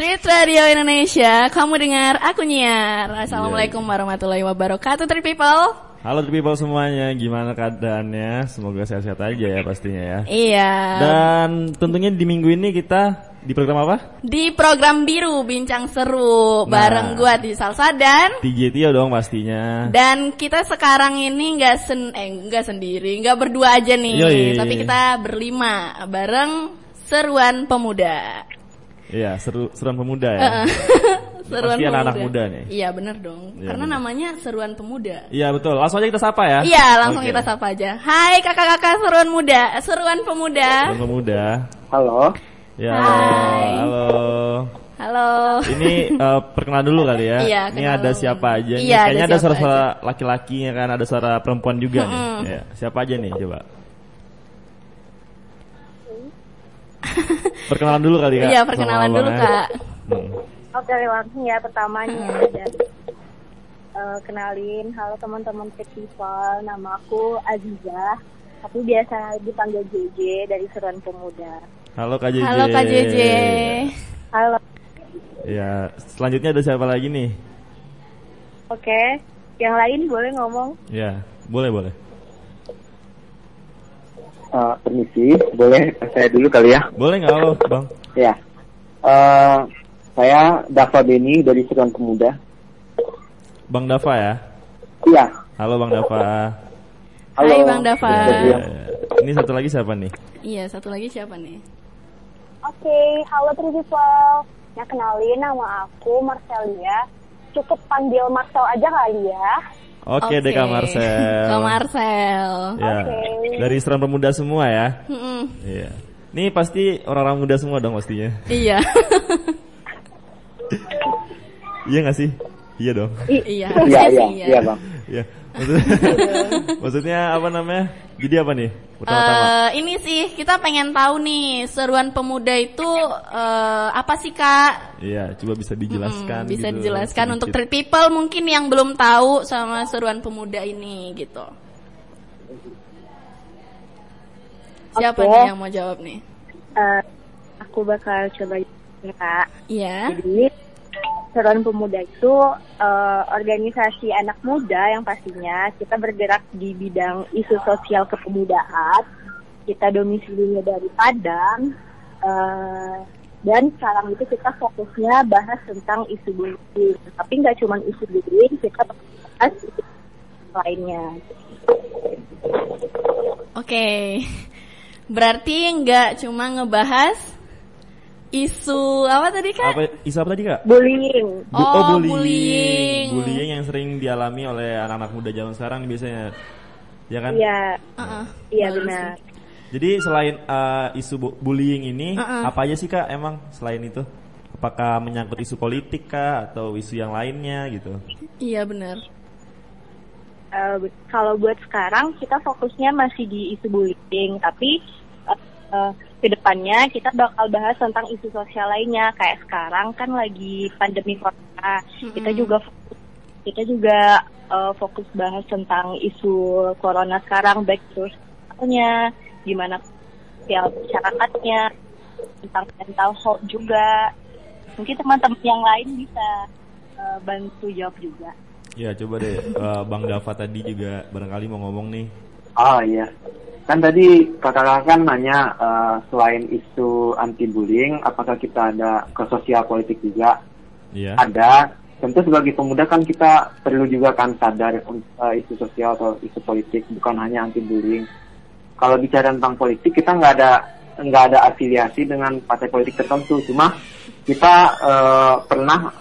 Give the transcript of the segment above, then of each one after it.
Street Radio Indonesia, kamu dengar aku nyiar. Assalamualaikum warahmatullahi wabarakatuh, Street People. Halo Street People semuanya, gimana keadaannya? Semoga sehat-sehat aja ya pastinya ya. Iya. Dan tentunya di minggu ini kita di program apa? Di program biru Bincang Seru Nah. bareng gua di Salsa dan TJ Tio dong pastinya. dan kita sekarang ini nggak sen eh nggak sendiri, nggak berdua aja nih, Yoi. tapi kita berlima bareng Seruan Pemuda. Iya, seru seruan pemuda ya. Seruan Pasti anak-anak muda nih. Iya bener dong, Iya, karena bener. namanya Seruan Pemuda. Iya betul. Langsung aja kita sapa ya. Iya, langsung Oke. kita sapa aja. Hai kakak-kakak seruan muda, seruan pemuda. Seruan pemuda. Halo. Ya, Hai. halo. Halo. Ini eh, perkenalan dulu kali ya. Iya, Ini ada siapa aja? nih? Iya, ada Kayaknya ada suara-suara laki-laki ya kan, ada suara perempuan juga nih. Ya, siapa aja nih coba? perkenalan dulu kali kak. Iya, sama perkenalan dulu kak. Hmm. Oke langsung ya pertamanya Hmm. dan eh, kenalin halo teman-teman festival nama aku Aziza tapi biasa dipanggil JJ dari Seruan Pemuda Halo Kak JJ. Halo Kak JJ. halo Ya, selanjutnya ada siapa lagi nih? oke yang lain boleh ngomong Ya, boleh boleh. Eh, permisi, boleh saya dulu kali ya? Boleh nggak lo, Bang? Ya. Eh, saya Dava Beni dari Seruan Pemuda. Bang Dava ya. Iya. Halo Bang Dava. Halo. Hai, Bang Dava. Iya. Ya, Ini satu lagi siapa nih? Iya, satu lagi siapa nih? oke halo Trisipal ya kenalin nama aku Marcelia cukup panggil Marcel aja kali ya Oke, deh Kak Marcel. Kak Marcel. Ya, Oke. dari Seram Pemuda semua ya. Iya. Ini pasti orang-orang muda semua dong pastinya. Iya. Iya nggak sih? Iya dong. iya. Iya, iya, sih, iya, Bang. Iya. Maksudnya, maksudnya apa namanya? Jadi apa nih? Eh, ini sih kita pengen tahu nih seruan pemuda itu eh, apa sih kak? Iya, coba bisa dijelaskan. Mm, bisa gitu, dijelaskan untuk sedikit. treat people mungkin yang belum tahu sama seruan pemuda ini gitu. Siapa Oke. nih yang mau jawab nih? Eh, aku bakal coba ya kak Iya. Jadi Seruan Pemuda itu eh, organisasi anak muda yang pastinya kita bergerak di bidang isu sosial kepemudaan. Kita domisilinya dari Padang. eh, dan sekarang itu kita fokusnya bahas tentang isu bullying. Tapi nggak cuma isu bullying, kita bahas isu lainnya. Oke. Berarti nggak cuma ngebahas isu apa tadi kak? Apa isu apa tadi kak? Bullying. Bu- Oh, bullying. bullying. Bullying yang sering dialami oleh anak-anak muda zaman sekarang biasanya. Ya kan? Iya, Uh-uh. iya Bagus benar. Jadi selain uh, isu bu- bullying ini, Uh-uh. apa aja sih kak emang selain itu? Apakah menyangkut isu politik kah atau isu yang lainnya gitu? Iya benar. Eh, kalau buat sekarang kita fokusnya masih di isu bullying, tapi eh, eh, ke depannya kita bakal bahas tentang isu sosial lainnya. Kayak sekarang kan lagi pandemi corona, kita juga fokus, kita juga eh, fokus bahas tentang isu corona sekarang, baik terus soalnya, gimana sosial masyarakatnya, tentang mental health juga. Mungkin teman-teman yang lain bisa eh, bantu jawab juga. Ya coba deh uh, Bang Dava tadi juga barangkali mau ngomong nih. Oh iya. Kan tadi kakak-kakak kan nanya eh, selain isu anti bullying, apakah kita ada ke sosial politik juga? Iya. Ada. Tentu sebagai pemuda kan kita perlu juga kan sadar eh, isu sosial atau isu politik, bukan hanya anti bullying. Kalau bicara tentang politik, kita nggak ada nggak ada afiliasi dengan partai politik tertentu. Cuma kita eh, pernah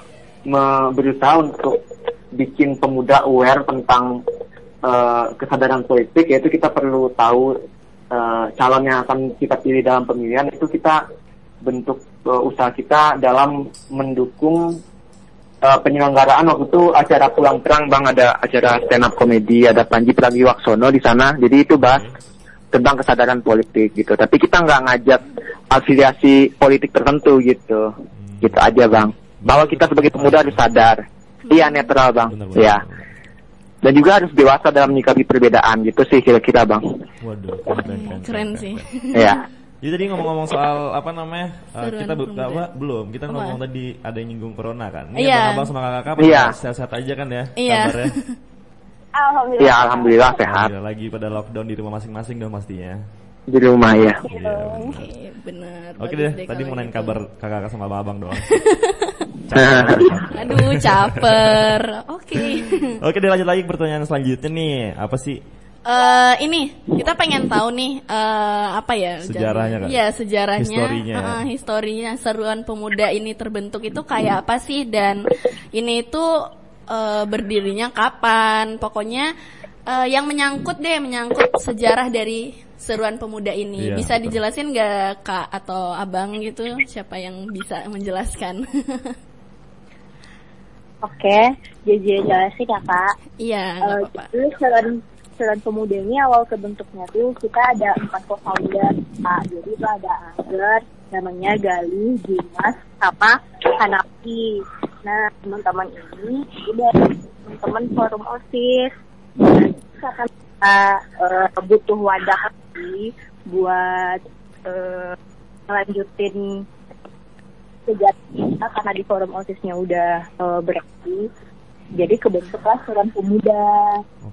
me- berusaha untuk bikin pemuda aware tentang eh, kesadaran politik yaitu kita perlu tahu eh, calon yang akan kita pilih dalam pemilihan itu kita bentuk eh, usaha kita dalam mendukung eh, penyelenggaraan waktu itu acara pulang terang bang. Ada acara stand up komedi ada Panji Pragiwaksono di sana. Jadi itu bahas tentang kesadaran politik gitu. Tapi kita nggak ngajak afiliasi politik tertentu gitu. Gitu aja bang. Bahwa kita sebagai pemuda harus sadar. Iya netral bang. Ya benar. Dan juga harus dewasa dalam menyikapi perbedaan gitu sih kira-kira bang Waduh, keren, keren, Keren sih. ya Jadi tadi ngomong-ngomong soal apa namanya? uh, kita be- pemuda. apa, belum. Kita Apa? ngomong tadi ada yang nyinggung corona kan. Ini Iya. abang sama kakak Iya. pada sehat-sehat aja kan ya? Iya. Kabarnya. Alhamdulillah. Ya alhamdulillah sehat Alhamdulillah, lagi pada lockdown di rumah masing-masing dong pastinya. di rumah ya. Iya. Oke, benar. Oke deh, tadi mau nanya gitu. kabar kakak sama abang doang. Aduh, caper. Oke. Oke deh lanjut lagi pertanyaan selanjutnya nih. Apa sih? Eh ini kita pengen tahu nih eh apa ya Sejarahnya kan? Iya sejarahnya, Historinya. eh, historinya seruan pemuda ini terbentuk itu kayak apa sih dan ini itu eh, berdirinya kapan? Pokoknya eh, yang menyangkut deh menyangkut sejarah dari seruan pemuda ini Iya, bisa betul. dijelasin nggak kak atau abang gitu siapa yang bisa menjelaskan? Oke, JJ jelasin ya kak. Iya nggak Eh, apa-apa. Jadi Seran Seran Pemuda ini awal kebentuknya tuh kita ada empat co-founder Pak. Jadi itu ada Angger, namanya Gali, Dimas, sama Hanapi. Nah teman-teman ini udah teman-teman forum OSIS. Nah, kita eh, butuh wadah lagi buat eh, ngelanjutin kegiatan kita karena di forum OSISnya udah eh, berhenti jadi kebentuklah Suran Pemuda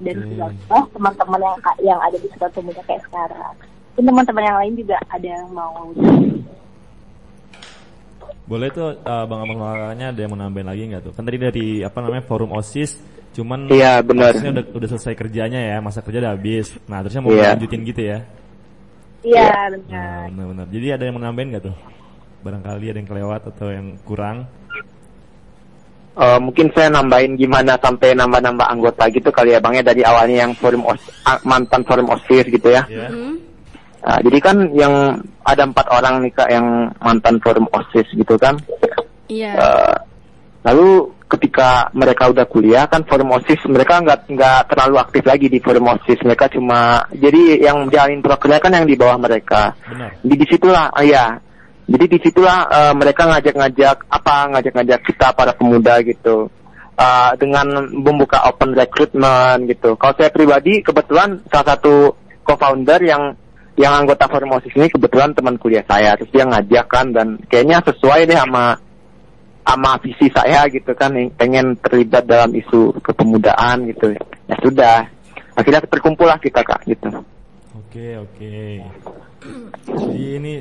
dan Oke. juga teman-teman yang yang ada di Suran Pemuda kayak sekarang. Dan teman-teman yang lain juga ada yang mau. Boleh tuh uh, bang abang kakaknya ada yang mau nambahin lagi nggak tuh? Kan tadi dari apa namanya forum osis, cuman Iya, benar. osisnya udah udah selesai kerjanya ya, masa kerja udah habis. Nah terusnya mau Iya. lanjutin gitu ya? Iya Nah benar. benar-benar. Jadi ada yang mau nambahin nggak tuh? Barangkali ada yang kelewat atau yang kurang? Eh, mungkin saya nambahin gimana sampai nambah-nambah anggota gitu kali ya bang ya dari awalnya yang forum os mantan forum osis gitu ya. Ya. Hmm? Nah, jadi kan yang ada empat orang nih kak yang mantan forum osis gitu kan. Iya. Eh, lalu ketika mereka udah kuliah kan forum osis mereka nggak nggak terlalu aktif lagi di forum osis mereka cuma jadi yang jalin programnya kan yang di bawah mereka. Benar. di di situlah ah, ya jadi di situlah eh, mereka ngajak-ngajak apa ngajak-ngajak kita para pemuda gitu Eh, dengan membuka open recruitment gitu. Kalau saya pribadi kebetulan salah satu co-founder yang yang anggota forum osis ini kebetulan teman kuliah saya. Terus dia ngajak kan dan kayaknya sesuai deh sama sama visi saya gitu kan pengen terlibat dalam isu kepemudaan gitu. Ya sudah. Akhirnya terkumpul lah kita kak gitu. Oke oke. Jadi ini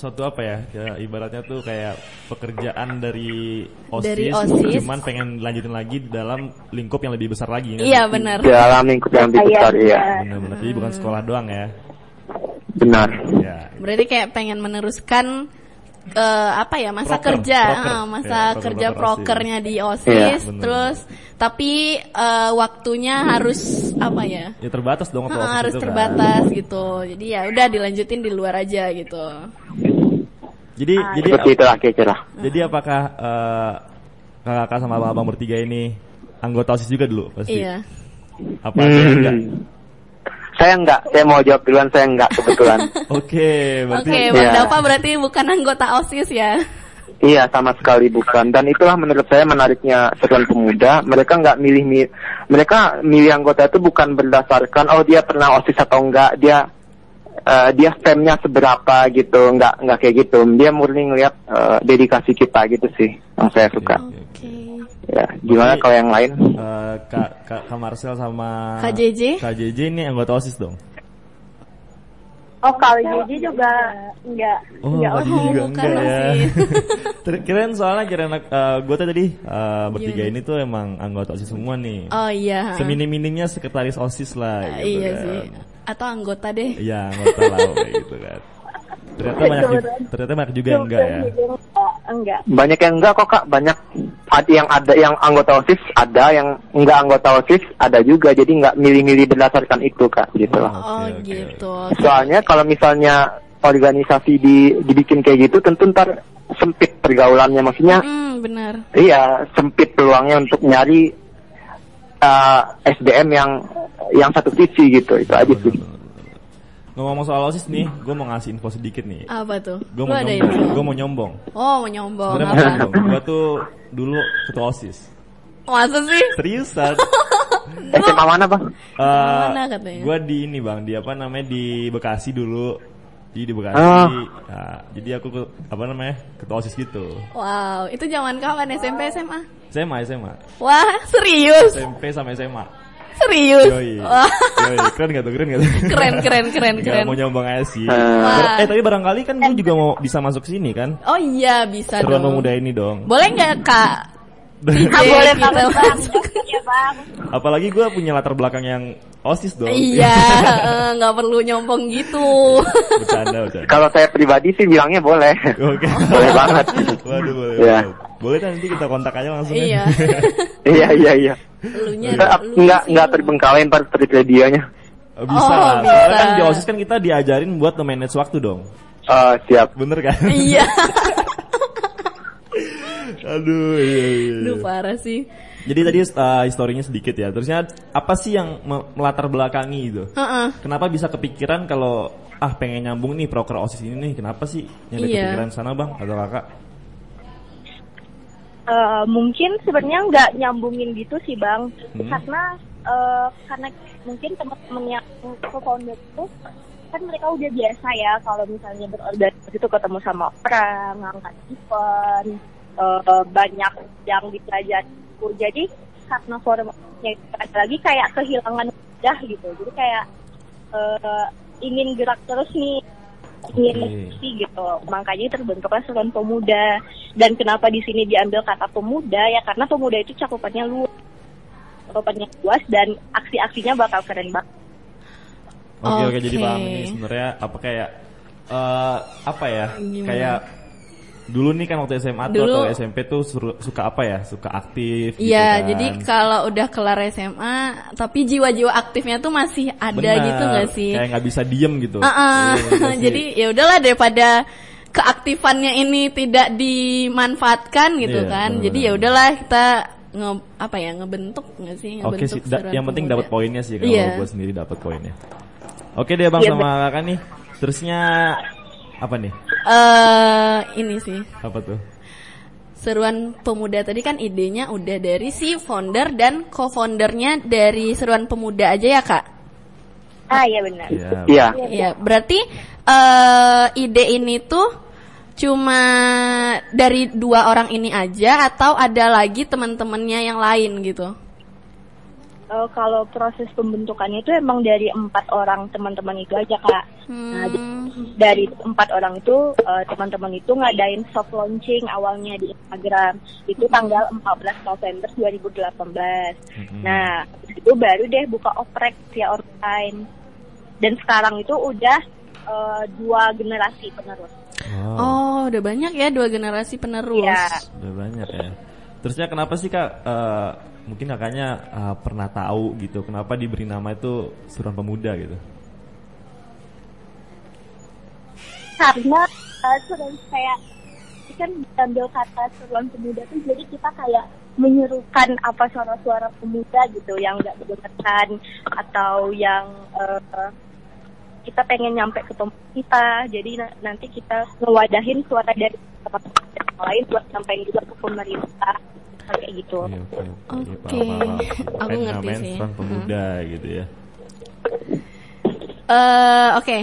suatu apa ya? ya ibaratnya tuh kayak pekerjaan dari osis, Dari OSIS. cuman pengen lanjutin lagi dalam lingkup yang lebih besar lagi. kan? Iya benar. dalam lingkup yang lebih besar Kayak iya Benar-benar. Jadi bukan sekolah doang ya. benar Ya. Berarti kayak pengen meneruskan eh, apa ya masa Proker, kerja, proker. eh, masa Iya, proker- kerja proker prokernya di OSIS, Iya, benar. terus tapi eh, waktunya harus apa ya? Ya terbatas dong proses harus itu kan. terbatas gitu. Jadi ya udah dilanjutin di luar aja gitu. Jadi Ah, jadi seperti itulah kira-kira jadi apakah eh, kakak sama abang-abang bertiga ini anggota OSIS juga dulu pasti? Iya. Apa yang enggak? Hmm. Saya enggak, saya mau jawab duluan, saya enggak kebetulan. Oke, berarti Oke, Bang Iya. Berarti bukan anggota OSIS ya? iya, sama sekali bukan. Dan itulah menurut saya menariknya seruan pemuda. Mereka enggak milih, mi- mereka milih anggota itu bukan berdasarkan, oh dia pernah osis atau enggak, dia eh, dia stemnya seberapa gitu, enggak enggak kayak gitu. Dia murni ngeliat eh, dedikasi kita gitu sih, yang saya suka. Oke. Ya, gimana kalau yang lain? eh, Kak, Kak, Kak Marcel sama Kak JJ? Kak JJ ini anggota OSIS dong? Oh kalau JJ juga enggak Oh, enggak oh, juga bukan enggak ya. OSIS. Ter- Kirain soalnya kirain gue tadi eh, bertiga ini tuh emang anggota OSIS semua nih. Oh iya. Seminim-minimnya sekretaris OSIS lah Eh, gitu iya kan. sih. Atau anggota deh. Iya, anggota lah gitu kan. Ternyata banyak juga, ternyata banyak juga yang enggak ya. Enggak Banyak yang enggak kok kak, banyak ada yang ada yang anggota osis, ada yang enggak anggota osis, ada juga. Jadi enggak milih-milih berdasarkan itu kak, gitu loh. Oh Oke, oke. gitu. Soalnya kalau misalnya organisasi di, dibikin kayak gitu, tentu ntar sempit pergaulannya, maksudnya Hmm, benar. iya sempit peluangnya untuk nyari uh, SDM yang yang satu visi gitu, itu aja sih. Ngomong soal OSIS nih, gue mau ngasih info sedikit nih. Apa tuh? Gue mau ada nyombong. info? Gue mau nyombong. Oh, mau nyombong Sebenarnya mau apa? nyombong. Gue tuh dulu ketua OSIS. Masa sih? Seriusan. SMA mana bang? Mana katanya? Gue di ini bang, di apa namanya di Bekasi dulu. Jadi di Bekasi. Ah. Nah, jadi aku ke, apa namanya? Ketua OSIS gitu. Wow, itu zaman kapan SMP SMA? SMA, SMA. Wah, serius? SMP sama SMA. Serius? Yoi. Wah, Yoi. Keren gak tuh? Keren gak tuh? keren keren keren Nggak keren. mau nyombong aja sih. Eh, Wah. Eh tapi barangkali kan lu juga mau bisa masuk sini kan? Oh iya, bisa Seruan dong. pemuda ini dong. Boleh nggak kak? DJ Ah, boleh kita banget bang. masuk. Iya bang. Apalagi gue punya latar belakang yang osis dong. Iya, eh, nggak perlu nyompong gitu. bercanda, bercanda. Kalau saya pribadi sih bilangnya boleh. Oke. boleh banget. Waduh, boleh. Iya. boleh. Boleh kan nanti kita kontak aja langsung. ya. iya. iya iya iya. Elunya, Kita lu nggak sih nggak lu. terbengkalai ntar seperti radionya. Oh, bisa Oh, lah. bisa. Soalnya kan di osis kan kita diajarin buat nge-manage waktu dong. Eh, siap. Bener kan? Iya. Aduh, iya, iya. Duh parah sih. Jadi tadi uh, historinya sedikit ya. Terusnya apa sih yang me- melatar belakangi itu? Heeh. Kenapa bisa kepikiran kalau ah pengen nyambung nih proker osis ini nih? Kenapa sih nyampe Iya. kepikiran sana bang atau kakak? Eh, mungkin sebenarnya nggak nyambungin gitu sih bang, Hmm. karena eh, karena mungkin teman-teman yang co-founder itu kan mereka udah biasa ya kalau misalnya berorganisasi itu ketemu sama orang, ngangkat event, eh, banyak yang dipelajari. Jadi karena formatnya lagi kayak kehilangan udah gitu, jadi kayak eh, ingin gerak terus nih ingin Oke. sih gitu makanya terbentuklah Seruan Pemuda dan kenapa di sini diambil kata pemuda ya karena pemuda itu cakupannya luas cakupannya luas dan aksi-aksinya bakal keren banget Oke oke jadi Oke. paham ini sebenarnya apa kayak eh apa ya? Gimana? Kayak dulu nih kan waktu SMA Dulu- atau SMP tuh suka apa ya? Suka aktif gitu Iya, kan. jadi kalau udah kelar SMA, tapi jiwa-jiwa aktifnya tuh masih ada Benar. gitu nggak sih? Kayak nggak bisa diem gitu. Iya, bener sih. jadi ya udahlah daripada keaktifannya ini tidak dimanfaatkan gitu Iya, kan. Jadi ya udahlah kita nge apa ya ngebentuk nggak sih? Oke Ngebentuk sih, da- Seruan yang penting dapat poinnya sih kalau Iya. gue sendiri dapat poinnya. Oke deh bang Iya, sama kakak nih. Terusnya apa nih? Eh, ini sih Apa tuh? Seruan Pemuda tadi kan idenya udah dari si founder dan co-foundernya dari Seruan Pemuda aja ya kak? ah iya benar Iya. Iya. Iya, berarti eh ide ini tuh cuma dari dua orang ini aja atau ada lagi teman-temannya yang lain gitu? Eh, kalau proses pembentukannya itu emang dari empat orang teman-teman itu aja kak Nah, Hmm, dari empat orang itu eh, teman-teman itu ngadain soft launching awalnya di Instagram itu tanggal 14 November 2018. Mm-mm. Nah, itu baru deh buka oprek via online. Dan sekarang itu udah eh, dua generasi penerus. Wow. Oh, udah banyak ya dua generasi penerus. Iya. Udah banyak ya. Terusnya kenapa sih kak? eh, mungkin kakaknya eh, pernah tahu gitu. Kenapa diberi nama itu Suruhan Pemuda gitu? Karena sudah kayak ini kan diambil kata seruan pemuda tuh jadi kita kayak menyerukan apa suara-suara pemuda gitu yang nggak didengarkan atau yang eh, kita pengen nyampe ke teman kita jadi na- nanti kita ngewadahin suara dari teman-teman yang lain buat nyampein juga ke pemerintah kayak gitu Iya, oke, paham, paham. Aku ngerti sih. Suruhan Pemuda gitu ya. Eh, oke.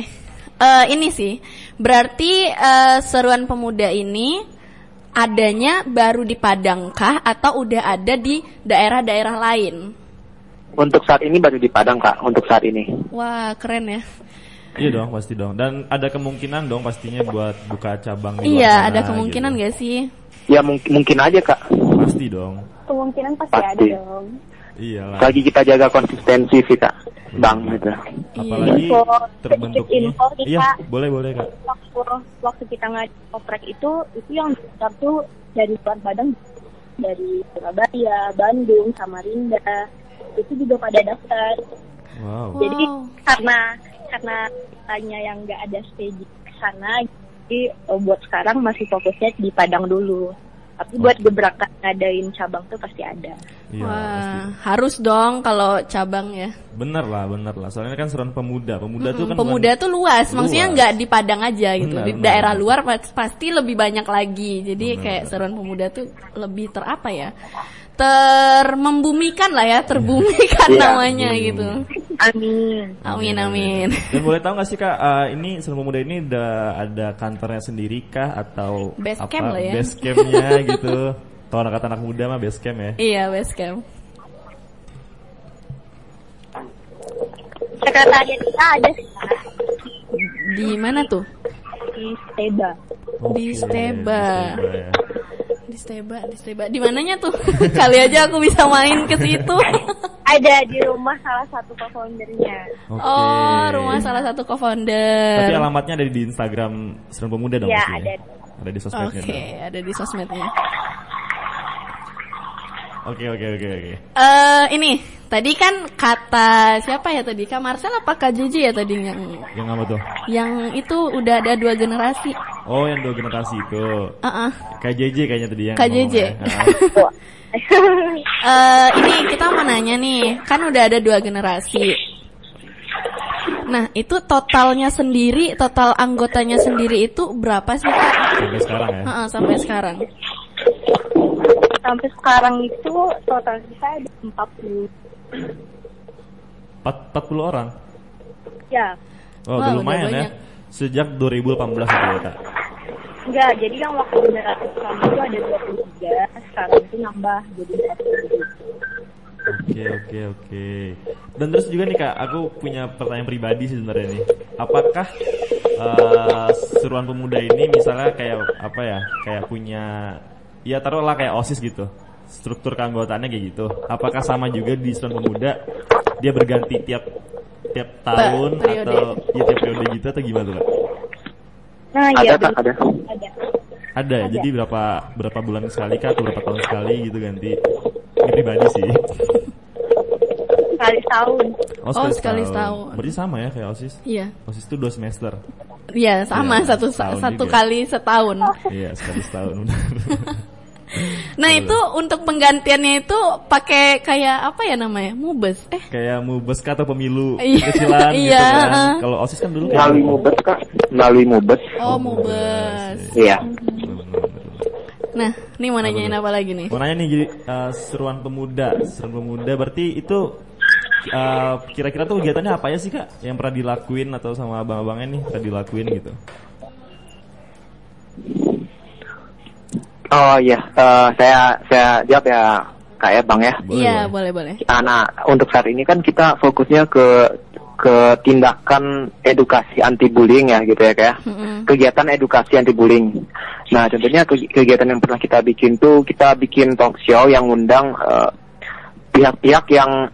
Eh, ini sih. Berarti eh, Seruan Pemuda ini adanya baru di Padang kah atau udah ada di daerah-daerah lain? Untuk saat ini baru di Padang kak. Untuk saat ini. Wah, keren ya. Iya dong, pasti dong. Dan ada kemungkinan dong pastinya buat buka cabang di luar Iya, sana ada kemungkinan gitu. gak sih? Ya mungkin mungkin aja kak. Pasti dong. kemungkinan pasti, Pasti. ada dong Iyalah. Lagi kita jaga konsistensi sih kak. Bang gitu. Apalagi Info, terbentuknya. sedikit info nih, Iya, boleh boleh kak. waktu waktu kita ngajak oprek itu itu yang daftar tuh dari luar Padang dari Surabaya, Bandung, Samarinda itu juga pada daftar. Wow. Jadi Wow. karena karena tanya yang nggak ada stage ke sana, jadi eh, buat sekarang masih fokusnya di Padang dulu. Tapi buat beberapa ngadain cabang tuh pasti ada. Iya, Wah, pasti. harus dong kalau cabang ya. Bener lah, bener lah. Soalnya kan seruan pemuda. Pemuda tuh Mm, kan pemuda bukan- tuh luas, maksudnya Luas. nggak di Padang aja gitu. Benar, di benar, daerah luar pas- pasti lebih banyak lagi. Jadi Benar, kayak seruan pemuda tuh lebih terapa ya? Ter membumikan lah ya, terbumikan Iya, namanya bumi, gitu. Amin. Amin amin. Dan boleh tahu nggak sih kak, eh, ini Senang Pemuda ini udah ada kantornya sendiri kah atau Base apa camp lah ya. base campnya gitu? Kalau anak anak muda mah base camp ya. Iya basecamp. Sekretariat kita ada sih Di mana tuh? Di Steba. Di Oke, Steba. di Steba ya. Di Steba, di Steba. Di mananya tuh? Kali aja aku bisa main ke situ. Ada di rumah salah satu co-foundernya. Oke. Oh, rumah salah satu co-founder. Tapi alamatnya ada di Instagram Senang Pemuda dong Iya, ya? ada. Ada di sosmednya Oke, dong. ada di sosmednya. Oke oke oke oke. Eh, ini tadi kan kata siapa ya tadi? Kak Marcel apa Kak JJ ya tadi yang Yang apa tuh? yang itu udah ada dua generasi. Oh yang dua generasi itu. Heeh. KJJ kayaknya tadi yang Kak JJ. ya. Heeh. Eh, ini kita mau nanya nih, kan udah ada dua generasi. Nah, itu totalnya sendiri, total anggotanya sendiri itu berapa sih Kak? Sampai sekarang ya. Heeh, sampai sekarang. Sampai sekarang itu total kita ada 40. Empat- 40 orang. Ya, Oh, udah lumayan ya. Sejak 2018 itu ya, Kak. enggak. Jadi yang waktu generasi kami itu ada 23, sekarang itu nambah jadi 40. Oke oke oke. Dan terus juga nih kak, aku punya pertanyaan pribadi sih sebenarnya nih. Apakah eh, seruan pemuda ini misalnya kayak apa ya, kayak punya, ya taruhlah kayak osis gitu, struktur keanggotaannya kayak gitu. Apakah sama juga di seruan pemuda dia berganti tiap tiap tahun periode. atau ya, tiap periode gitu atau gimana tuh kak? Nah, Ada iya kak, ada. Ada. Ada, ya? jadi berapa berapa bulan sekali kak atau berapa tahun sekali gitu ganti? Ini pribadi sih. Sekali tahun. Oh, sekali setahun. Berarti sama ya kayak osis? Iya. OSIS itu dua semester. Iya, sama Iya, satu satu juga. kali setahun. Iya, sekali setahun. Nah, itu untuk penggantiannya itu pakai kayak apa ya namanya? Mubes. Eh, kayak mubes kah atau pemilu Iya, kecilan gitu iya, kan. Kalau OSIS kan dulu kayak Melalui Mubes kak, melalui Mubes. oh, Mubes. Iya. Nah, nih mau nanyain apa lagi nih? Mau nanya nih jadi eh, seruan pemuda, seruan pemuda berarti itu eh, kira-kira tuh kegiatannya apa ya sih kak yang pernah dilakuin atau sama abang-abangnya nih pernah dilakuin gitu? Oh iya, eh, saya saya jawab ya kak ya bang ya. Iya, boleh. boleh, boleh. Ah, Nah, untuk saat ini kan kita fokusnya ke ke tindakan edukasi anti bullying ya gitu ya kayak Mm-mm. kegiatan edukasi anti bullying. Nah, contohnya ke- kegiatan yang pernah kita bikin tuh kita bikin talk show yang undang eh, pihak-pihak yang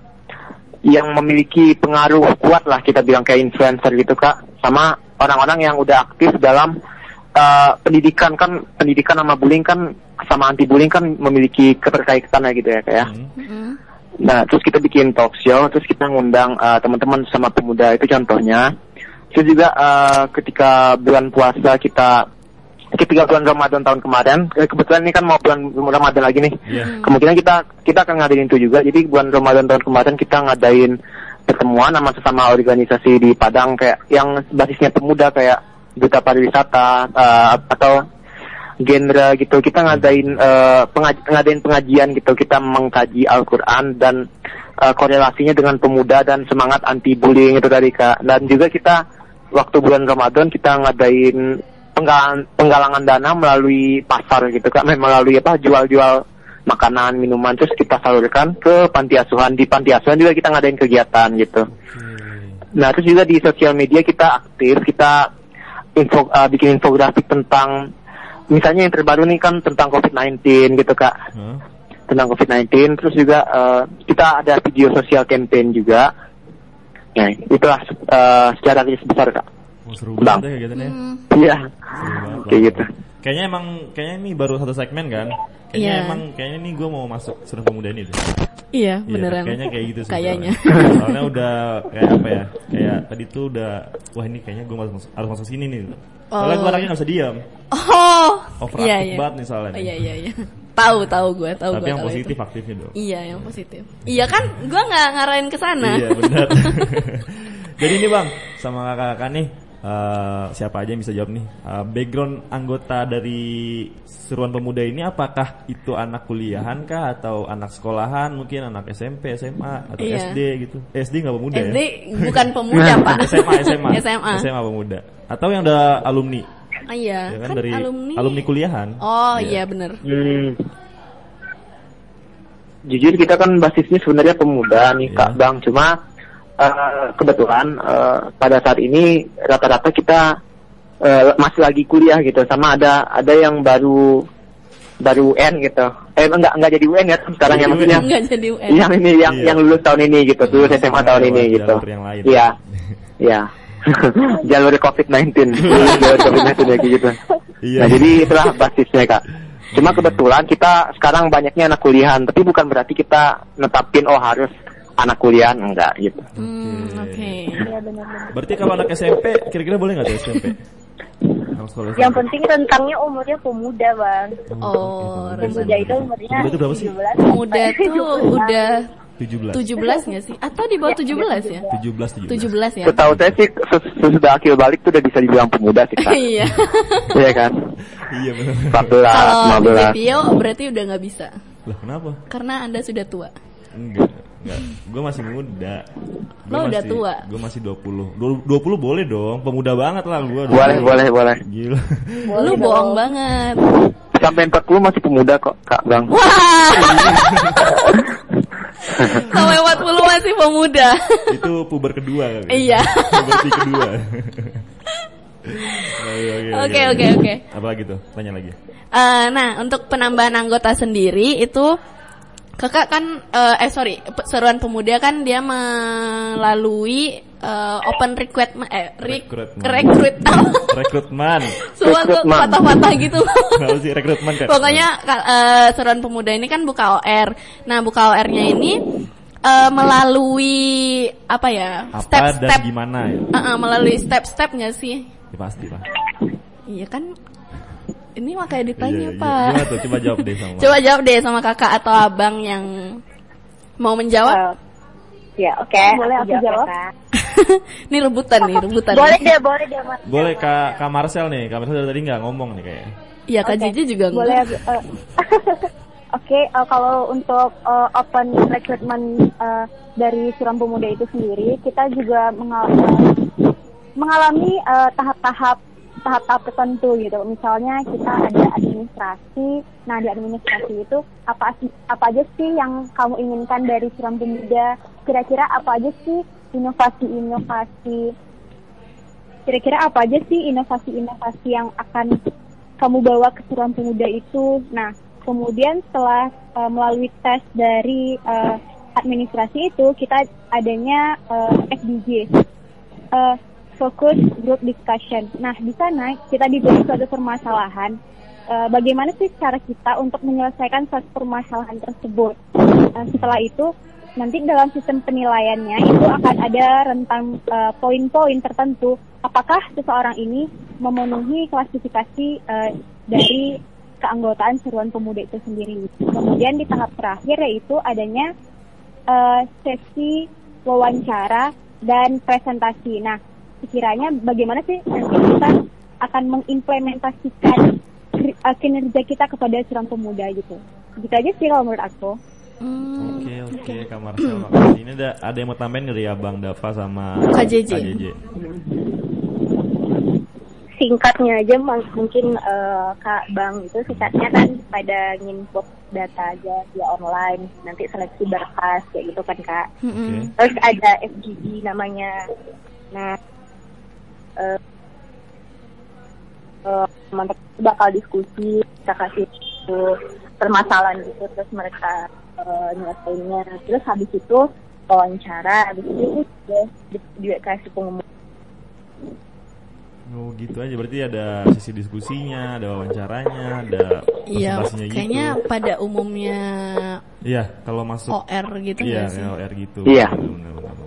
yang memiliki pengaruh kuat lah kita bilang kayak influencer gitu kak, sama orang-orang yang udah aktif dalam eh, pendidikan kan pendidikan sama bullying kan sama anti bullying kan memiliki keterkaitannya gitu ya kayak. Hmm. Mm-mm. Nah, terus kita bikin talk show, terus kita ngundang uh, teman-teman sama pemuda itu contohnya. Terus juga uh, ketika bulan puasa kita ketika bulan Ramadan tahun kemarin, eh, kebetulan ini kan mau bulan Ramadan lagi nih. Iya. Kemungkinan kita kita akan ngadain itu juga. Jadi bulan Ramadan tahun kemarin kita ngadain pertemuan sama sesama organisasi di Padang kayak yang basisnya pemuda kayak duta pariwisata uh, atau genre gitu. Kita ngadain eh, pengaj- ngadain pengajian gitu. Kita mengkaji Al-Quran dan eh, korelasinya dengan pemuda dan semangat anti bullying itu tadi kak. Dan juga kita waktu bulan Ramadan kita ngadain penggalangan, penggalangan dana melalui pasar gitu kak. Melalui apa jual-jual makanan minuman. Terus kita salurkan ke panti asuhan. Di panti asuhan juga kita ngadain kegiatan gitu. Nah, terus juga di sosial media kita aktif, kita info, uh, bikin infografik tentang, misalnya yang terbaru nih kan tentang COVID-19 gitu kak, Hah? tentang COVID-19. Terus juga uh, kita ada video sosial campaign juga. Nah, itulah uh, secara garis besar kak. Oh, seru Bang. banget ya kegiatannya. Hmm. Iya, kayak gitu. Kayaknya emang kayaknya ini baru satu segmen kan? Kayaknya Iya. emang kayaknya ini gue mau masuk seruan pemuda ini deh. Iya, Iya, beneran. kayaknya kayak gitu sih. Kayaknya. Soalnya. Udah kayak apa ya? Kayak tadi tuh udah wah ini kayaknya gue harus, harus masuk sini nih. Soalnya Oh. gue orangnya gak bisa diam. Oh, Overactive iya iya. banget nih soalnya Oh, iya iya iya. Tahu tahu gue, tahu Tapi gue yang positif itu. aktifnya dong. Iya, yang positif. Iya kan, gue nggak ngarahin ke sana. Iya benar. Jadi ini bang sama kakak-kakak nih eh, siapa aja yang bisa jawab nih. Eh, background anggota dari seruan pemuda ini apakah itu anak kuliahan kah atau anak sekolahan mungkin anak SMP, SMA atau Iya. SD gitu. SD nggak pemuda SD ya? bukan pemuda pak. SMA, SMA, SMA. SMA pemuda. Atau yang udah alumni, Ah, iya, ya kan, kan, dari alumni. kuliahan. Oh Iya. iya bener. Hmm. Jujur kita kan basisnya sebenarnya pemuda nih Iya. Kak Bang, cuma eh, kebetulan eh, pada saat ini rata-rata kita eh, masih lagi kuliah gitu, sama ada ada yang baru baru UN gitu. Eh enggak enggak jadi UN ya sekarang yang maksudnya Enggak jadi UN. yang ini yang Iya. yang lulus tahun ini gitu, lulus Hmm, SMA tahun ini lewat gitu. Iya. Iya. Jalur COVID-19. Jalur COVID-19 lagi gitu. Iya. Nah, jadi itulah basisnya, Kak. Cuma kebetulan kita sekarang banyaknya anak kuliahan, tapi bukan berarti kita netapin oh harus anak kuliahan enggak gitu. Hmm, oke. Iya benar-benar. Berarti kalau anak SMP kira-kira boleh nggak tuh SMP? Yang penting rentangnya umurnya pemuda bang. Oh, Oke, Pemuda itu umurnya Pemuda itu berapa sih? 17 Pemuda tuh 17. udah 17. 17 nggak sih? Atau di bawah 17 ya? 17 17. 17 ya? Setahu saya sih ses- sesudah akil balik tuh udah bisa dibilang pemuda sih, Kak. Iya. Iya kan? Iya benar. 14, Kalau di 15. Tio berarti udah nggak bisa. Lah kenapa? Karena Anda sudah tua. Enggak, enggak. Gue masih muda. Gua Lo udah masih- tua. Gue masih 20. Du- 20 boleh dong. Pemuda banget lah gue. Boleh, boleh, boleh. Gila. Lu bohong banget. Sampai 40 masih pemuda kok, Kak Bang. Wah. Sampai 40 masih pemuda. Itu puber kedua kali. Iya. Puberti kedua. Oke, Oke, oke, oke. Apa lagi tuh? Tanya lagi. Eh, nah, untuk penambahan anggota sendiri itu kakak kan eh, eh sorry seruan pemuda kan dia melalui eh, open recruitment eh rek- Rekrutmen. rekrut Rekrutmen. semua tuh patah-patah gitu sih rekrutmen kan? pokoknya eh, seruan pemuda ini kan buka OR nah buka OR-nya ini eh, melalui apa ya step-step gimana ya? Eh, eh, melalui step-step nggak sih Ya, pasti lah. iya kan ini makanya ditanya Iya, iya. pak Gimana tuh? Coba jawab deh sama. Coba jawab deh sama kakak atau abang yang mau menjawab. Eh, Ya oke. Boleh aku jawab? ya, Kak. Ini rebutan nih, rebutan. Boleh nih. deh, boleh deh Mas. Boleh Kak, Kak Marcel nih. Kak Marcel dari tadi nggak ngomong nih kayaknya. Iya, Kak Oke. Cici juga enggak. Boleh. eh, Oke, eh, kalau untuk eh, open recruitment eh, dari Suram Pemuda itu sendiri, kita juga mengal- eh, mengalami eh, tahap-tahap tahap-tahap tertentu gitu. Misalnya kita ada administrasi. Nah, di administrasi itu apa apa aja sih yang kamu inginkan dari Suram Pemuda? Kira-kira apa aja sih inovasi-inovasi kira-kira apa aja sih inovasi-inovasi yang akan kamu bawa ke Suram Pemuda itu? Nah, kemudian setelah uh, melalui tes dari uh, administrasi itu, kita adanya uh, FDG, uh, Focus Group Discussion. Nah, di sana kita diberi suatu permasalahan. Uh, bagaimana sih cara kita untuk menyelesaikan suatu permasalahan tersebut? Uh, setelah itu, nanti dalam sistem penilaiannya itu akan ada rentang uh, poin-poin tertentu apakah seseorang ini memenuhi klasifikasi uh, dari keanggotaan seruan pemuda itu sendiri. Kemudian di tahap terakhir yaitu adanya sesi wawancara dan presentasi. Nah, sekiranya bagaimana sih nanti kita akan mengimplementasikan uh, kinerja kita kepada seruan pemuda gitu. Gitu aja sih kalau menurut aku. Hmm, Oke oke Kak Marcel makasih. Ini ada ada yang mau tambahin dari Abang Dava sama Kak JJ? Singkatnya aja mungkin eh, Kak Bang itu singkatnya kan pada nginput data aja via online, nanti seleksi berkas kayak gitu kan Kak. mm-mm. Terus ada FGD namanya. Nah, eh eh, teman-teman bakal diskusi, kita kasih eh, permasalahan gitu, terus mereka eh, nyelesainnya. Terus habis itu wawancara, habis itu udah di- dikasih pengumuman. Oh gitu aja berarti ada sisi diskusinya, ada wawancaranya, ada Iya, presentasinya gitu. kayaknya pada umumnya Iya, kalau masuk OR gitu iya, sih? kayak OR gitu. Iya. Benar, benar, benar.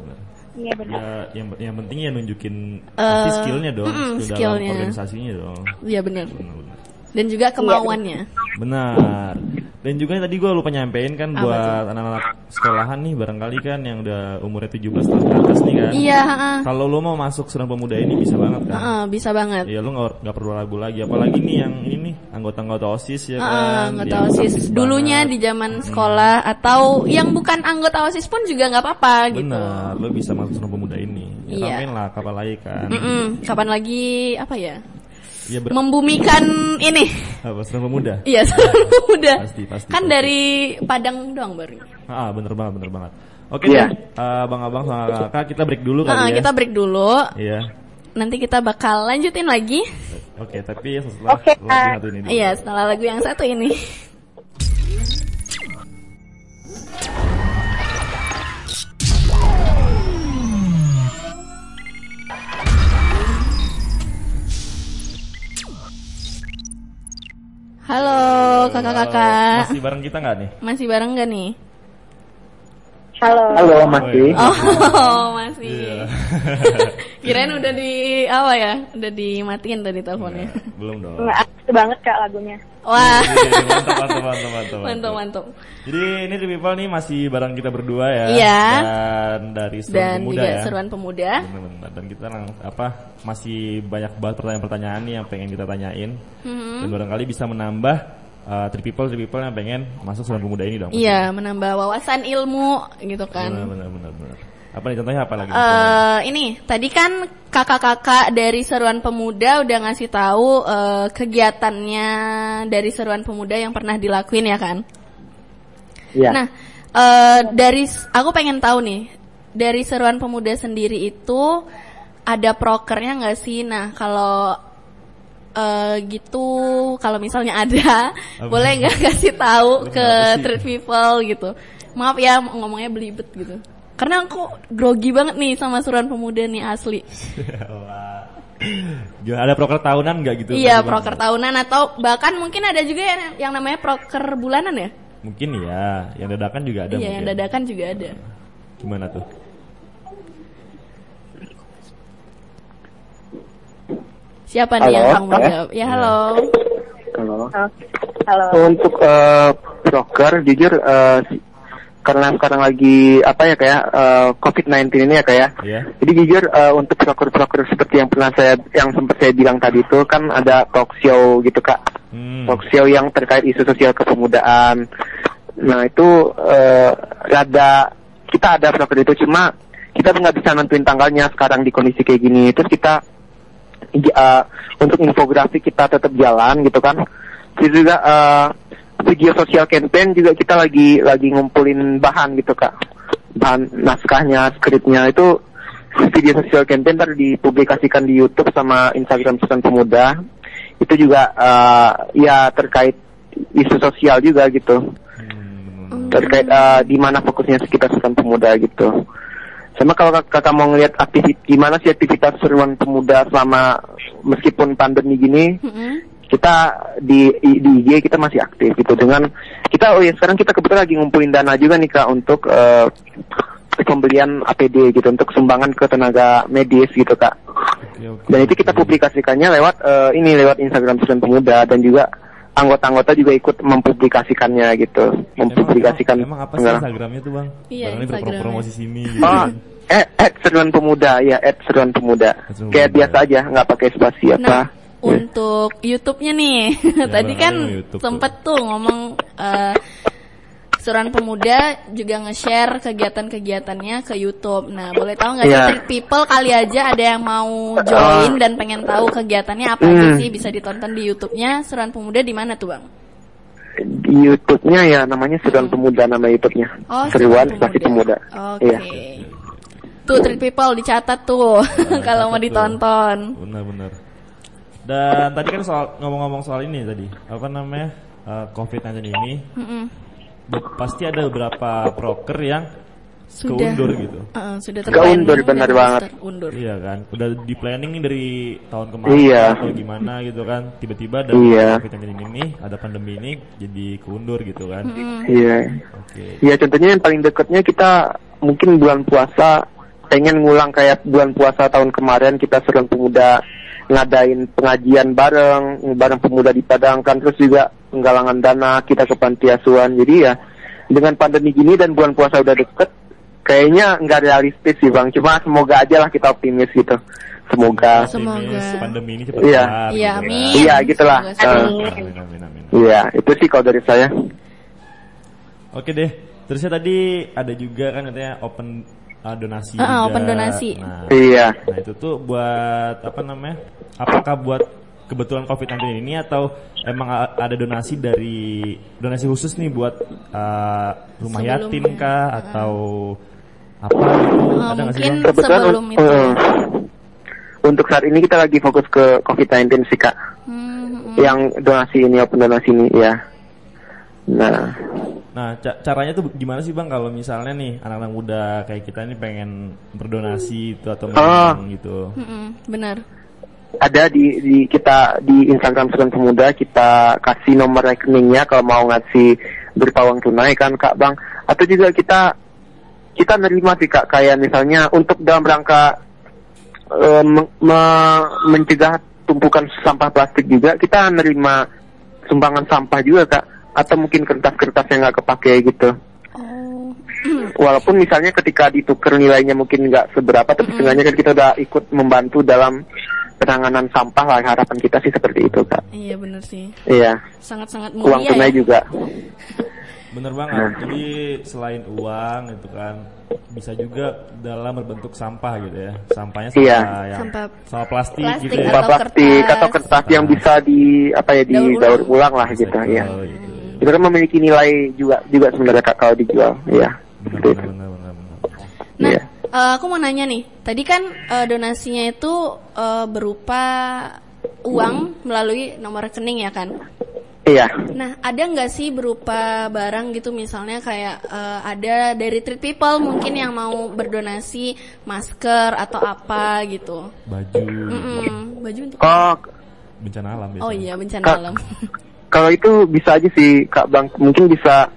Iya benar. Ya, yang yang penting ya nunjukin Eh, pasti skillnya dong, skill dalam skillnya. organisasinya dong. Iya benar. Benar, benar. Dan juga kemauannya. Benar. Dan juga tadi gue lupa nyampein kan Apa buat anak-anak sekolahan nih barangkali kan yang udah umurnya 17 tahun ke atas nih kan. Iya. Kalau lu mau masuk Suran Pemuda ini bisa banget kan. Heeh, bisa banget. Iya nggak nggak perlu ragu lagi apalagi nih yang ini nih anggota-anggota OSIS ya Heeh, kan. anggota OSIS dulunya banget. di zaman sekolah atau yang bukan anggota OSIS pun juga nggak apa-apa gitu. Benar, lu bisa masuk Suran Pemuda ini. Ya, Iya. lah kapan lagi kan. Mm-mm, Kapan lagi apa ya? Iya ber- Membumikan ini. apa Suran Pemuda. Iya, seluruh muda. Pasti, pasti, kan pasti. dari Padang doang baru. Ah, bener banget, bener banget. Oke Iya. deh, eh, bang abang sama kakak kita break dulu Heeh, kali ya. kita break dulu. Iya. Nanti kita bakal lanjutin lagi. Oke, tapi setelah Oke, lagu satu ini. Iya, setelah lagu yang satu ini. Halo kakak-kakak, Masih bareng kita nggak nih? masih bareng gak nih? Halo. Halo masih. Oh masih. Iya. Kirain udah di apa ya? Udah dimatiin tadi teleponnya. Belum dong. Nggak aktif banget kak lagunya. Wah, Iya, mantap, mantap, mantap, mantap, mantap mantap. Jadi ini The People nih masih bareng kita berdua ya. Iya. Dan dari Seruan Dan Pemuda juga ya. seruan pemuda. Bener-bener. Dan kita lang- apa masih banyak banget pertanyaan-pertanyaan nih yang pengen kita tanyain. Mhm. Dan barangkali bisa menambah uh, three people three people yang pengen masuk Seruan Pemuda ini dong. Iya, menambah wawasan ilmu gitu kan. Benar, benar, benar, benar. Apa nih contohnya apa lagi? Eh ini tadi kan kakak-kakak dari Seruan Pemuda udah ngasih tahu eh, kegiatannya dari Seruan Pemuda yang pernah dilakuin ya kan. Iya. Nah eh, dari aku pengen tahu nih dari Seruan Pemuda sendiri itu ada prokernya nggak sih? Nah kalau eh, gitu kalau misalnya ada Apa? boleh nggak kasih tahu ke treat people gitu. Maaf ya ngomongnya belibet gitu. Karena aku grogi banget nih sama Seruan Pemuda nih asli. Gimana, ada proker tahunan nggak gitu? Iya, proker tahunan atau bahkan mungkin ada juga yang, yang namanya proker bulanan ya? Mungkin ya, yang dadakan juga ada iya, yang mungkin. dadakan juga ada. Gimana tuh? Siapa nih yang mau jawab? Ya, halo. Halo. Halo. Untuk eh, broker, jujur eh, karena sekarang lagi apa ya kayak eh, COVID-19 ini ya kayak. Iya. Jadi jujur eh, untuk broker-broker seperti yang pernah saya yang sempat saya bilang tadi itu kan ada talk show gitu kak. Hmm. Talk show yang terkait isu sosial kepemudaan. Nah itu eh, rada kita ada broker itu cuma kita nggak bisa nentuin tanggalnya sekarang di kondisi kayak gini. Terus kita uh, untuk infografi kita tetap jalan gitu kan. Terus juga uh, video sosial campaign juga kita lagi lagi ngumpulin bahan gitu kak. Bahan naskahnya, skripnya itu video sosial campaign ntar dipublikasikan di YouTube sama Instagram Susan Pemuda. Itu juga uh, ya terkait isu sosial juga gitu. Hmm. Terkait uh, di mana fokusnya kita Susan Pemuda gitu. Sama kalau kak- kakak mau ngeliat aktivitas gimana sih aktivitas seruan pemuda selama meskipun pandemi gini, Mm-mm. kita di di IG kita masih aktif gitu dengan kita oh ya sekarang kita kebetulan lagi ngumpulin dana juga nih kak untuk eh, pembelian APD gitu untuk sumbangan ke tenaga medis gitu kak. Oke, oke. Dan itu kita publikasikannya lewat eh, ini lewat Instagram Susan Pemuda dan juga anggota-anggota juga ikut mempublikasikannya gitu, mempublikasikan. Emang, emang apa sih. Instagramnya tuh bang? Iya, Barangkali Instagramnya. promosi sini gitu. Oh, eh, at Seruan Pemuda, ya, at Seruan Pemuda. Seruan Kayak Pemuda. biasa aja, nggak pakai spasi apa. Nah, untuk YouTube-nya nih, tadi barangkali kan YouTube sempet tuh ngomong eh Seruan Pemuda juga nge-share kegiatan-kegiatannya ke YouTube. Nah, boleh tahu nggak sih Iya. People kali aja ada yang mau join dan pengen tahu kegiatannya apa aja Hmm. sih bisa ditonton di YouTube-nya Seruan Pemuda di mana tuh, Bang? Di YouTube-nya ya namanya Seruan Pemuda nama YouTube-nya. Hmm. Oh, Seruan spasi Pemuda. Oke. Iya. Tuh Trick people dicatat tuh kalau mau ditonton. Benar-benar. Dan tadi kan soal ngomong-ngomong soal ini tadi, apa namanya eh, COVID-19 ini, Mm-mm. be- pasti ada beberapa proker yang Sudah. keundur gitu. Uh, sudah Keundur, benar dan banget. terundur. Iya kan, udah di planning dari tahun kemarin Iya. atau gimana gitu kan, tiba-tiba ada Iya. COVID-19 ini, ada pandemi ini, jadi keundur gitu kan. Iya. Oke. Iya, contohnya yang paling dekatnya kita mungkin bulan puasa pengen ngulang kayak bulan puasa tahun kemarin kita Seruan Pemuda ngadain pengajian bareng, bareng pemuda dipadangkan terus juga penggalangan dana kita ke panti asuhan. Jadi ya dengan pandemi gini dan bulan puasa udah deket, kayaknya nggak realistis sih bang. Cuma semoga aja lah kita optimis gitu. Semoga. Semoga. Pandemi ini cepat Iya. Iya, gitu kan. amin. Iya, gitulah. Eh. Amin, amin, amin. Iya, itu sih kalau dari saya. Oke deh. Terusnya tadi ada juga kan katanya open uh, donasi. Juga. open donasi. Nah, Iya. nah itu tuh buat apa namanya? Apakah buat kebetulan COVID-19 ini atau emang ada donasi dari donasi khusus nih buat uh, rumah Sebelumnya. yatim kah atau apa gitu? Ah, ada sih? mungkin Bang? Kebetulan sebelum itu. eh, untuk saat ini kita lagi fokus ke COVID-19 sih kak. Hmm, hmm. Yang donasi ini open donasi ini ya. Nah, Nah, ca- caranya tuh gimana sih Bang kalau misalnya nih anak-anak muda kayak kita ini pengen berdonasi itu atau menyumbang gitu. Hmm, hmm. benar. Ada di, di kita di Instagram Suran Pemuda kita kasih nomor rekeningnya kalau mau ngasih berupa uang tunai kan kak bang. Atau juga kita kita nerima sih kak kayak misalnya untuk dalam rangka eh, me- me- mencegah tumpukan sampah plastik juga kita nerima sumbangan sampah juga kak. Atau mungkin kertas-kertas yang nggak kepake gitu. Oh. walaupun misalnya ketika ditukar nilainya mungkin nggak seberapa tapi setengahnya kan kita udah ikut membantu dalam penanganan sampah lah harapan kita sih seperti itu kak Iya benar sih. iya Sangat-sangat uang mulia tunai ya. juga Bener banget. Jadi selain uang itu kan bisa juga dalam berbentuk sampah gitu ya. Sampahnya sampah Iya. yang Sampah sampah plastik, plastik gitu ya. sampah Atau plastik kertas. atau kertas yang bisa di apa ya di Daur daur ulang. lah gitu jual ya gitu. itu kan memiliki nilai juga juga sebenarnya kak kalau dijual iya bener, bener. Nah, Iya. Eh, aku mau nanya nih. Tadi kan eh, donasinya itu eh, berupa uang melalui nomor rekening ya kan? iya Nah, ada nggak sih berupa barang gitu misalnya kayak eh, ada dari Treat People mungkin yang mau berdonasi masker atau apa gitu. Baju Mm-mm, baju untuk oh bencana alam biasanya. Oh iya, bencana Kak. alam. kalau itu bisa aja sih kak bang mungkin bisa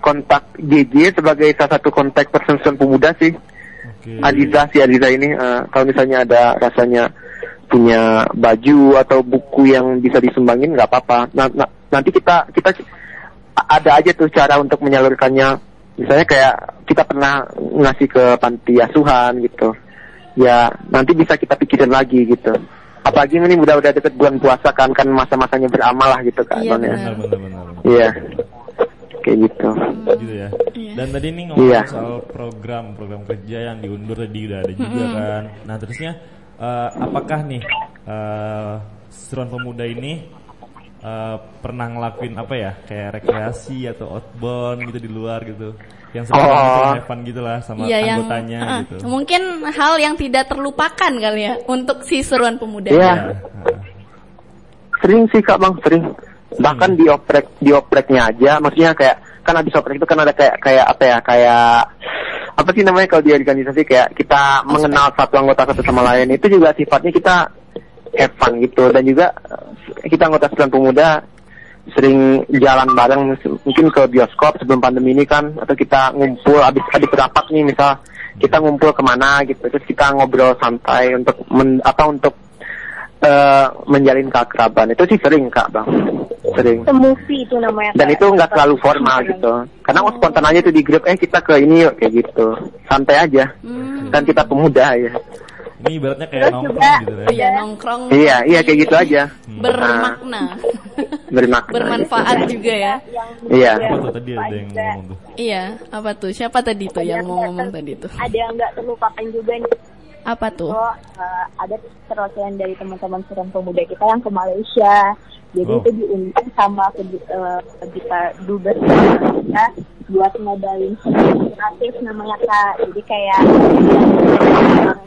kontak JJ sebagai salah satu kontak person pemuda sih Oke. Adiza si Adiza ini eh, kalau misalnya ada rasanya punya baju atau buku yang bisa disumbangin nggak apa-apa. Nah, nah, nanti kita kita ada aja tuh cara untuk menyalurkannya. Misalnya kayak kita pernah ngasih ke panti asuhan gitu. Ya nanti bisa kita pikirin lagi gitu. Apalagi ini udah udah deket bulan puasa kan kan masa-masanya beramal lah gitu kan. Iya, ya. Bener, bener. Iya. Kayak gitu. gitu ya. Iya. Dan tadi nih ngomong Iya. soal program program kerja yang diundur tadi udah ada juga kan. Nah terusnya eh, apakah nih eh seruan pemuda ini eh, pernah ngelakuin apa ya kayak rekreasi atau outbound gitu di luar gitu yang seru Oh. gitu have fun gitu lah sama Iya yang anggotanya ah, gitu. mungkin hal yang tidak terlupakan kali ya untuk si seruan pemuda. Iya. Ya. Sering sih kak bang, sering. Bahkan di oprek di opreknya aja, maksudnya kayak kan habis oprek itu kan ada kayak kayak apa ya kayak apa sih namanya kalau di organisasi kayak kita mengenal satu anggota satu sama lain itu juga sifatnya kita have fun gitu. Dan juga kita anggota sembilan pemuda sering jalan bareng mungkin ke bioskop sebelum pandemi ini kan atau kita ngumpul habis habis rapat nih misal kita ngumpul ke mana gitu terus kita ngobrol santai untuk men- apa untuk eh, menjalin keakraban itu sih sering kak bang sering movie itu namanya. dan itu nggak selalu formal gitu karena oh, spontan aja tuh di grup eh kita ke ini yuk kayak gitu santai aja Hmm, kan kita pemuda ya Ini ibaratnya kayak Terus nongkrong juga- gitu ya. iya nongkrong. iya iya kayak gitu aja Bermakna. bermakna Bermanfaat juga ya. Iya. Apa tuh tadi ada yang ngomong tuh? Iya, apa tuh? Siapa tadi tuh yang mau ngomong tadi tuh? ada yang nggak terlupakan juga nih. Apa tuh? Oh, eh, ada perwakilan dari teman-teman Suran Pemuda kita yang ke Malaysia. Jadi Oh. itu diundang sama ke eh, kita dubes kita buat ngadain kreatif namanya kak. Jadi kayak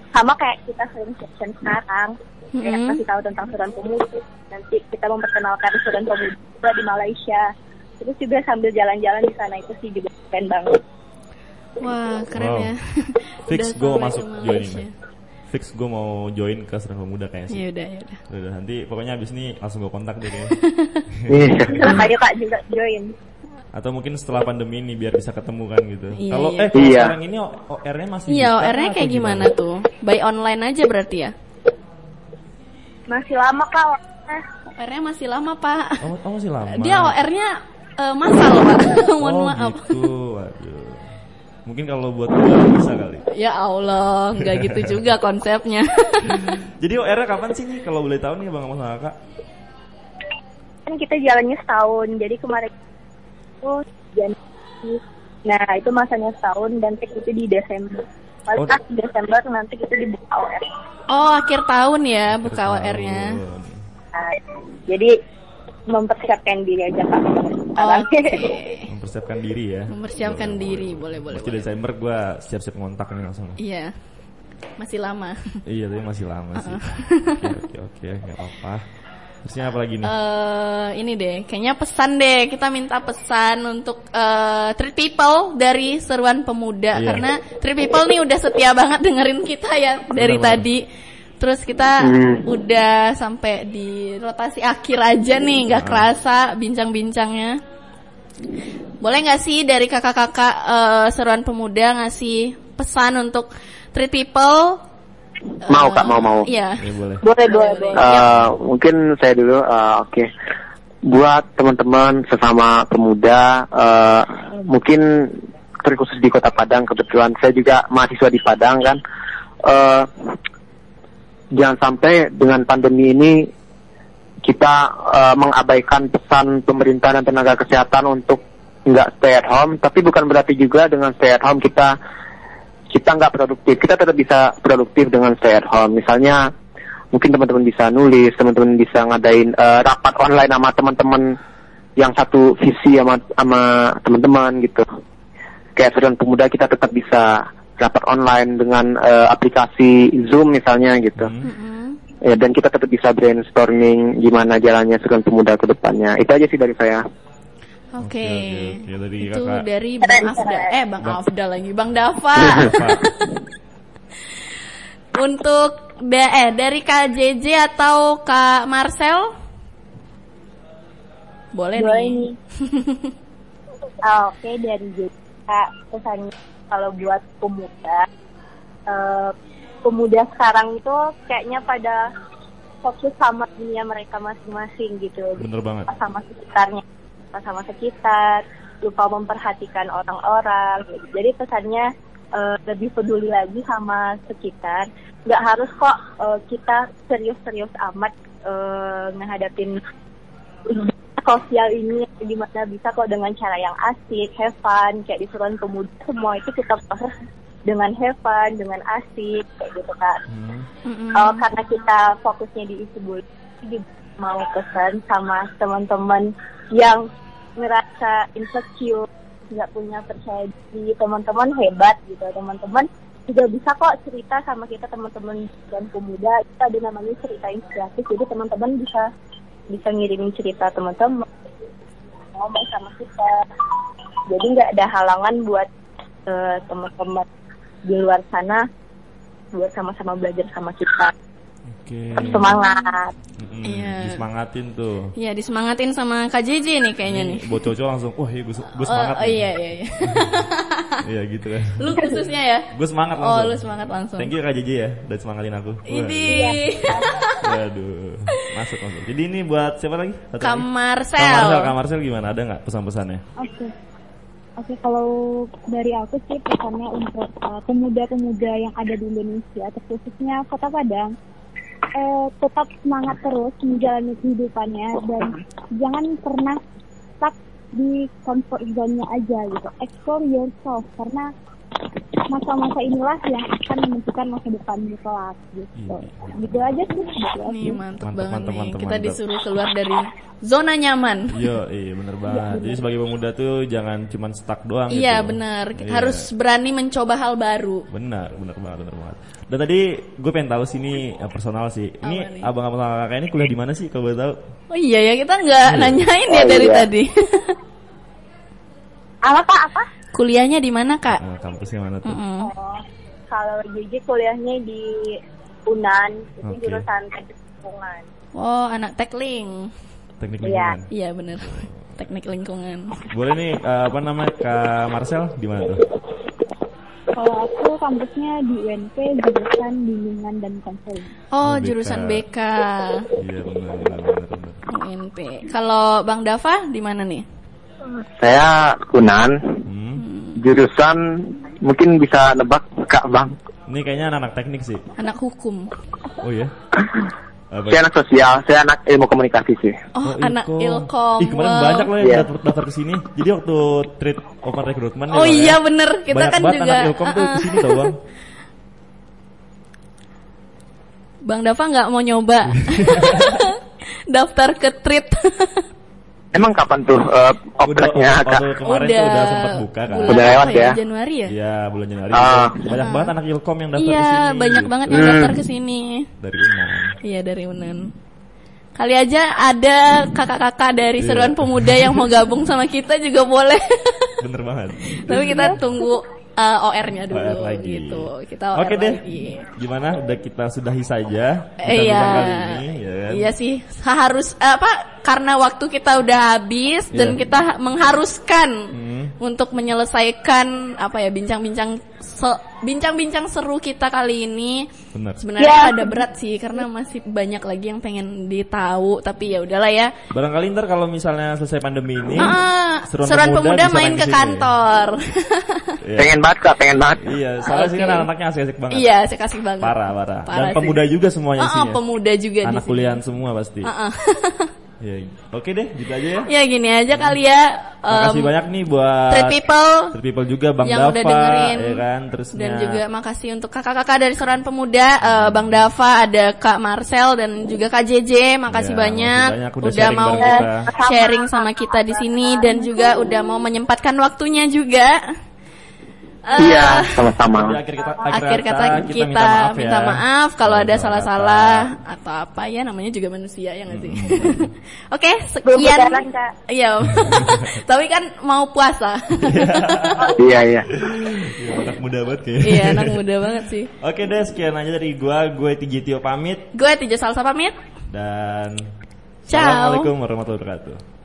sama kayak kita sering session sekarang. Kayak Mm-mm. kasih tahu tentang Suran Pemuda. Nanti kita memperkenalkan Suran Pemuda di Malaysia. Terus juga sambil jalan-jalan di sana itu sih juga keren banget. Wah, keren Wow. ya. Fix gue masuk ke join Malaysia. ini. Fix gue mau join ke Seruan Pemuda kayaknya sih. Ya udah, ya udah. Udah, nanti pokoknya abis ini langsung gue kontak deh kayaknya. iya Ayo kak juga join. Atau mungkin setelah pandemi ini biar bisa ketemu kan gitu. Iya, Kalau iya. eh kalau Iya. sekarang ini OR-nya masih Iya, OR-nya kayak gimana tuh? By online aja berarti ya? Masih lama kak. Eh, OR-nya masih lama, Pak. Oh, oh masih lama. Dia OR-nya eh, masal, Pak. Mohon oh, maaf. gitu. Waduh. Mungkin kalau buat gue bisa kali. Ya Allah, nggak gitu juga konsepnya. Jadi OR-nya kapan sih nih kalau boleh tahu nih Bang Amos sama Kakak? kan kita jalannya setahun jadi kemarin itu Januari nah itu masanya setahun dan tik itu di Desember Oh. pas Desember nanti kita dibuka OR Oh, akhir tahun ya buka. OR-nya. Nah, jadi mempersiapkan diri aja kak sekarang. Oke. Mempersiapkan diri ya. Mempersiapkan Boleh, diri, boleh. boleh boleh. Pasti. Desember gue siap-siap ngontak nih langsung. Iya. Masih lama. iya, tapi masih lama sih. Oke, oke, oke, nggak apa-apa. Terusnya apa lagi nih? eh ini deh, kayaknya pesan deh. Kita minta pesan untuk eh Treat People dari Seruan Pemuda Iya. karena Treat People nih udah setia banget dengerin kita ya dari Benar, tadi. Terus kita Hmm. udah sampai di rotasi akhir aja nih, nggak kerasa bincang-bincangnya. Boleh nggak sih dari kakak-kakak eh, Seruan Pemuda ngasih pesan untuk Treat People? Mau, Eh, Kak, mau, mau. Iya. Boleh. boleh boleh boleh Eh, mungkin saya dulu, eh, oke. Buat teman-teman sesama pemuda, eh, mungkin terkhusus di Kota Padang, kebetulan saya juga mahasiswa di Padang kan. Eh, jangan sampai dengan pandemi ini kita eh, mengabaikan pesan pemerintah dan tenaga kesehatan untuk nggak stay at home, tapi bukan berarti juga dengan stay at home kita kita nggak produktif. Kita tetap bisa produktif dengan stay at home. Misalnya mungkin teman-teman bisa nulis, teman-teman bisa ngadain eh, rapat online sama teman-teman yang satu visi sama teman-teman gitu. Kayak Seruan Pemuda kita tetap bisa rapat online dengan eh, aplikasi Zoom misalnya gitu. Hmm. Mm-mm. Ya, dan kita tetap bisa brainstorming gimana jalannya Seruan Pemuda ke depannya. Itu aja sih dari saya. Oke. Oke, oke, oke. Dari Itu kakak. dari Bang Afda. Eh, Bang Afda lagi, Bang Dava. Pak. Untuk da eh dari Kak JJ atau Kak Marcel? Boleh, boleh nih. nih oke dari Jessica pesannya kalau buat pemuda eh, pemuda sekarang itu kayaknya pada fokus sama dunia mereka masing-masing gitu Bener banget. lupa sama sekitarnya lupa sama sekitar lupa memperhatikan orang-orang gitu. jadi pesannya eh, lebih peduli lagi sama sekitar nggak harus kok eh, kita serius-serius amat eh, ngehadapin sosial ini gimana bisa kok dengan cara yang asik, have fun, kayak di Seruan Pemuda semua itu kita proses dengan have fun, dengan asik kayak gitu kan. Hmm. Mm-mm. Oh, karena kita fokusnya di isu bullying, jadi mau pesan sama teman-teman yang ngerasa insecure, nggak punya percaya diri, teman-teman hebat gitu, teman-teman juga bisa kok cerita sama kita teman-teman dan pemuda itu ada namanya cerita inspiratif jadi teman-teman bisa bisa ngirimin cerita teman-teman ngomong sama kita jadi nggak ada halangan buat eh, teman-teman di luar sana buat sama-sama belajar sama kita Oke. semangat Mm-mm, Iya. Disemangatin tuh. Iya, disemangatin sama Kak JJ nih kayaknya nih. Buat cowok langsung, wah iya gue, gue Oh, semangat oh nih. iya iya iya. Iya gitu kan. Lu khususnya ya? Gue semangat Oh, langsung. lu semangat langsung. Thank you Kak JJ ya, udah semangatin aku. Ini Waduh, masuk masuk. Jadi ini buat siapa lagi? Satu Kak lagi? Marcel. Kak Marcel, Kak Marcel gimana? Ada nggak pesan-pesannya? Oke. Oke, kalau dari aku sih pesannya untuk uh, pemuda-pemuda yang ada di Indonesia, terkhususnya Kota Padang, eh, tetap semangat terus menjalani kehidupannya dan jangan pernah stuck di comfort zone-nya aja gitu. Explore yourself karena masa-masa inilah yang akan menentukan masa depanmu kelak gitu. Iya. Gitu aja sih. Gitu aja. Nih mantep, Mantep, banget mantep, nih. mantep, Kita mantep. disuruh keluar dari zona nyaman. Iya, iya bener banget. Jadi sebagai pemuda tuh jangan cuman stuck doang Iya gitu. benar, Iya. harus berani mencoba hal baru. Benar, benar banget, benar banget. Dan tadi gue pengen tahu sih ini eh, personal sih. Ini abang-abang sama kakak ini kuliah di mana sih kalau boleh tahu? Oh iya ya kita nggak Iya. nanyain ya Oh, dari iya. tadi. apa pak apa Kuliahnya di mana kak? Eh, kampusnya mana tuh? Mm-mm. Oh, kalau JJ kuliahnya di Unan itu Oke. jurusan teknik lingkungan Oh anak tekling. Teknik Iya. lingkungan. Iya benar. Teknik lingkungan. Boleh nih eh, apa namanya Kak Marcel di mana tuh? Kalau aku kampusnya di UNP jurusan bimbingan dan konseling. Oh, Oh, BK. jurusan BK. Iya benar benar benar. UNP. Kalau Bang Dava di mana nih? Saya Kunan, Hmm. Jurusan mungkin bisa nebak Kak Bang. Ini kayaknya anak-anak teknik sih. Anak hukum. Oh ya. Apa? Saya anak sosial, saya anak ilmu komunikasi sih. Oh, anak ilkom. Ih kemarin banyak loh yang Iya. daftar, daftar ke sini. Jadi waktu treat open recruitment Oh ya, iya ya, bener, kita banyak kan juga anak ilkom tuh uh-uh. ke sini tau bang. Bang Dava nggak mau nyoba daftar ke treat. Emang kapan tuh uh, opreknya Kak? waktu kemarin tuh udah sempat buka kan. bulan Udah lewat apa ya? Januari ya? Iya bulan Januari. Ah. Banyak banget anak ilkom yang daftar ke Iya, sini. banyak banget yang Hmm. daftar ke sini. Dari Unan. Iya dari Unan. Kali aja ada kakak-kakak dari Iya. seruan pemuda yang mau gabung sama kita juga boleh. Bener banget. Tapi kita tunggu uh, OR-nya dulu OR lagi. gitu. Kita OR Oke deh. lagi. Gimana? Udah kita sudahi saja. Eh, Iya, kali ini, ya kan? iya sih harus eh, apa? Karena waktu kita udah habis dan Iya. kita mengharuskan Hmm. untuk menyelesaikan apa ya bincang-bincang se- bincang-bincang seru kita kali ini. Bener. Sebenarnya Ya. ada berat sih karena masih banyak lagi yang pengen ditahu tapi ya udahlah ya. Barangkali ntar kalau misalnya selesai pandemi ini, Ah, Seruan seruan pemuda, bisa main ke sini. kantor. Iya. Pengen banget Kak, pengen banget. Iya, soalnya sih kan Oke. anak-anaknya asik-asik banget. iya, saya kasih banget. Parah, parah. Parah Dan sih. pemuda juga semuanya sih ah, ya. pemuda juga di Anak sini. kuliahan semua pasti. Ah, ah. Iya. Oke deh, gitu aja ya. ya gini aja kali ya. Makasih em, banyak nih buat Treat people Treat people juga Bang yang Dava udah dengerin ya kan terus dan juga makasih untuk kakak-kakak dari Soran Pemuda eh, Bang Dava ada Kak Marcel dan juga Kak JJ makasih Ya, banyak, makasih banyak udah sharing mau kita. sharing sama kita di sini dan juga udah mau menyempatkan waktunya juga Eh, Iya, sama-sama. Di akhir kita akhir kata kita, minta maaf, ya. minta maaf kalau ada Salah salah-salah atau apa ya namanya juga manusia ya nggak sih oke Belum sekian iya tapi kan mau puasa Iya, iya. Iya, anak muda banget kayaknya. iya anak muda banget sih Oke deh, sekian aja dari gua. Gue TJ Tio pamit gue Tijo Salsa pamit dan Ciao. Assalamualaikum warahmatullahi wabarakatuh.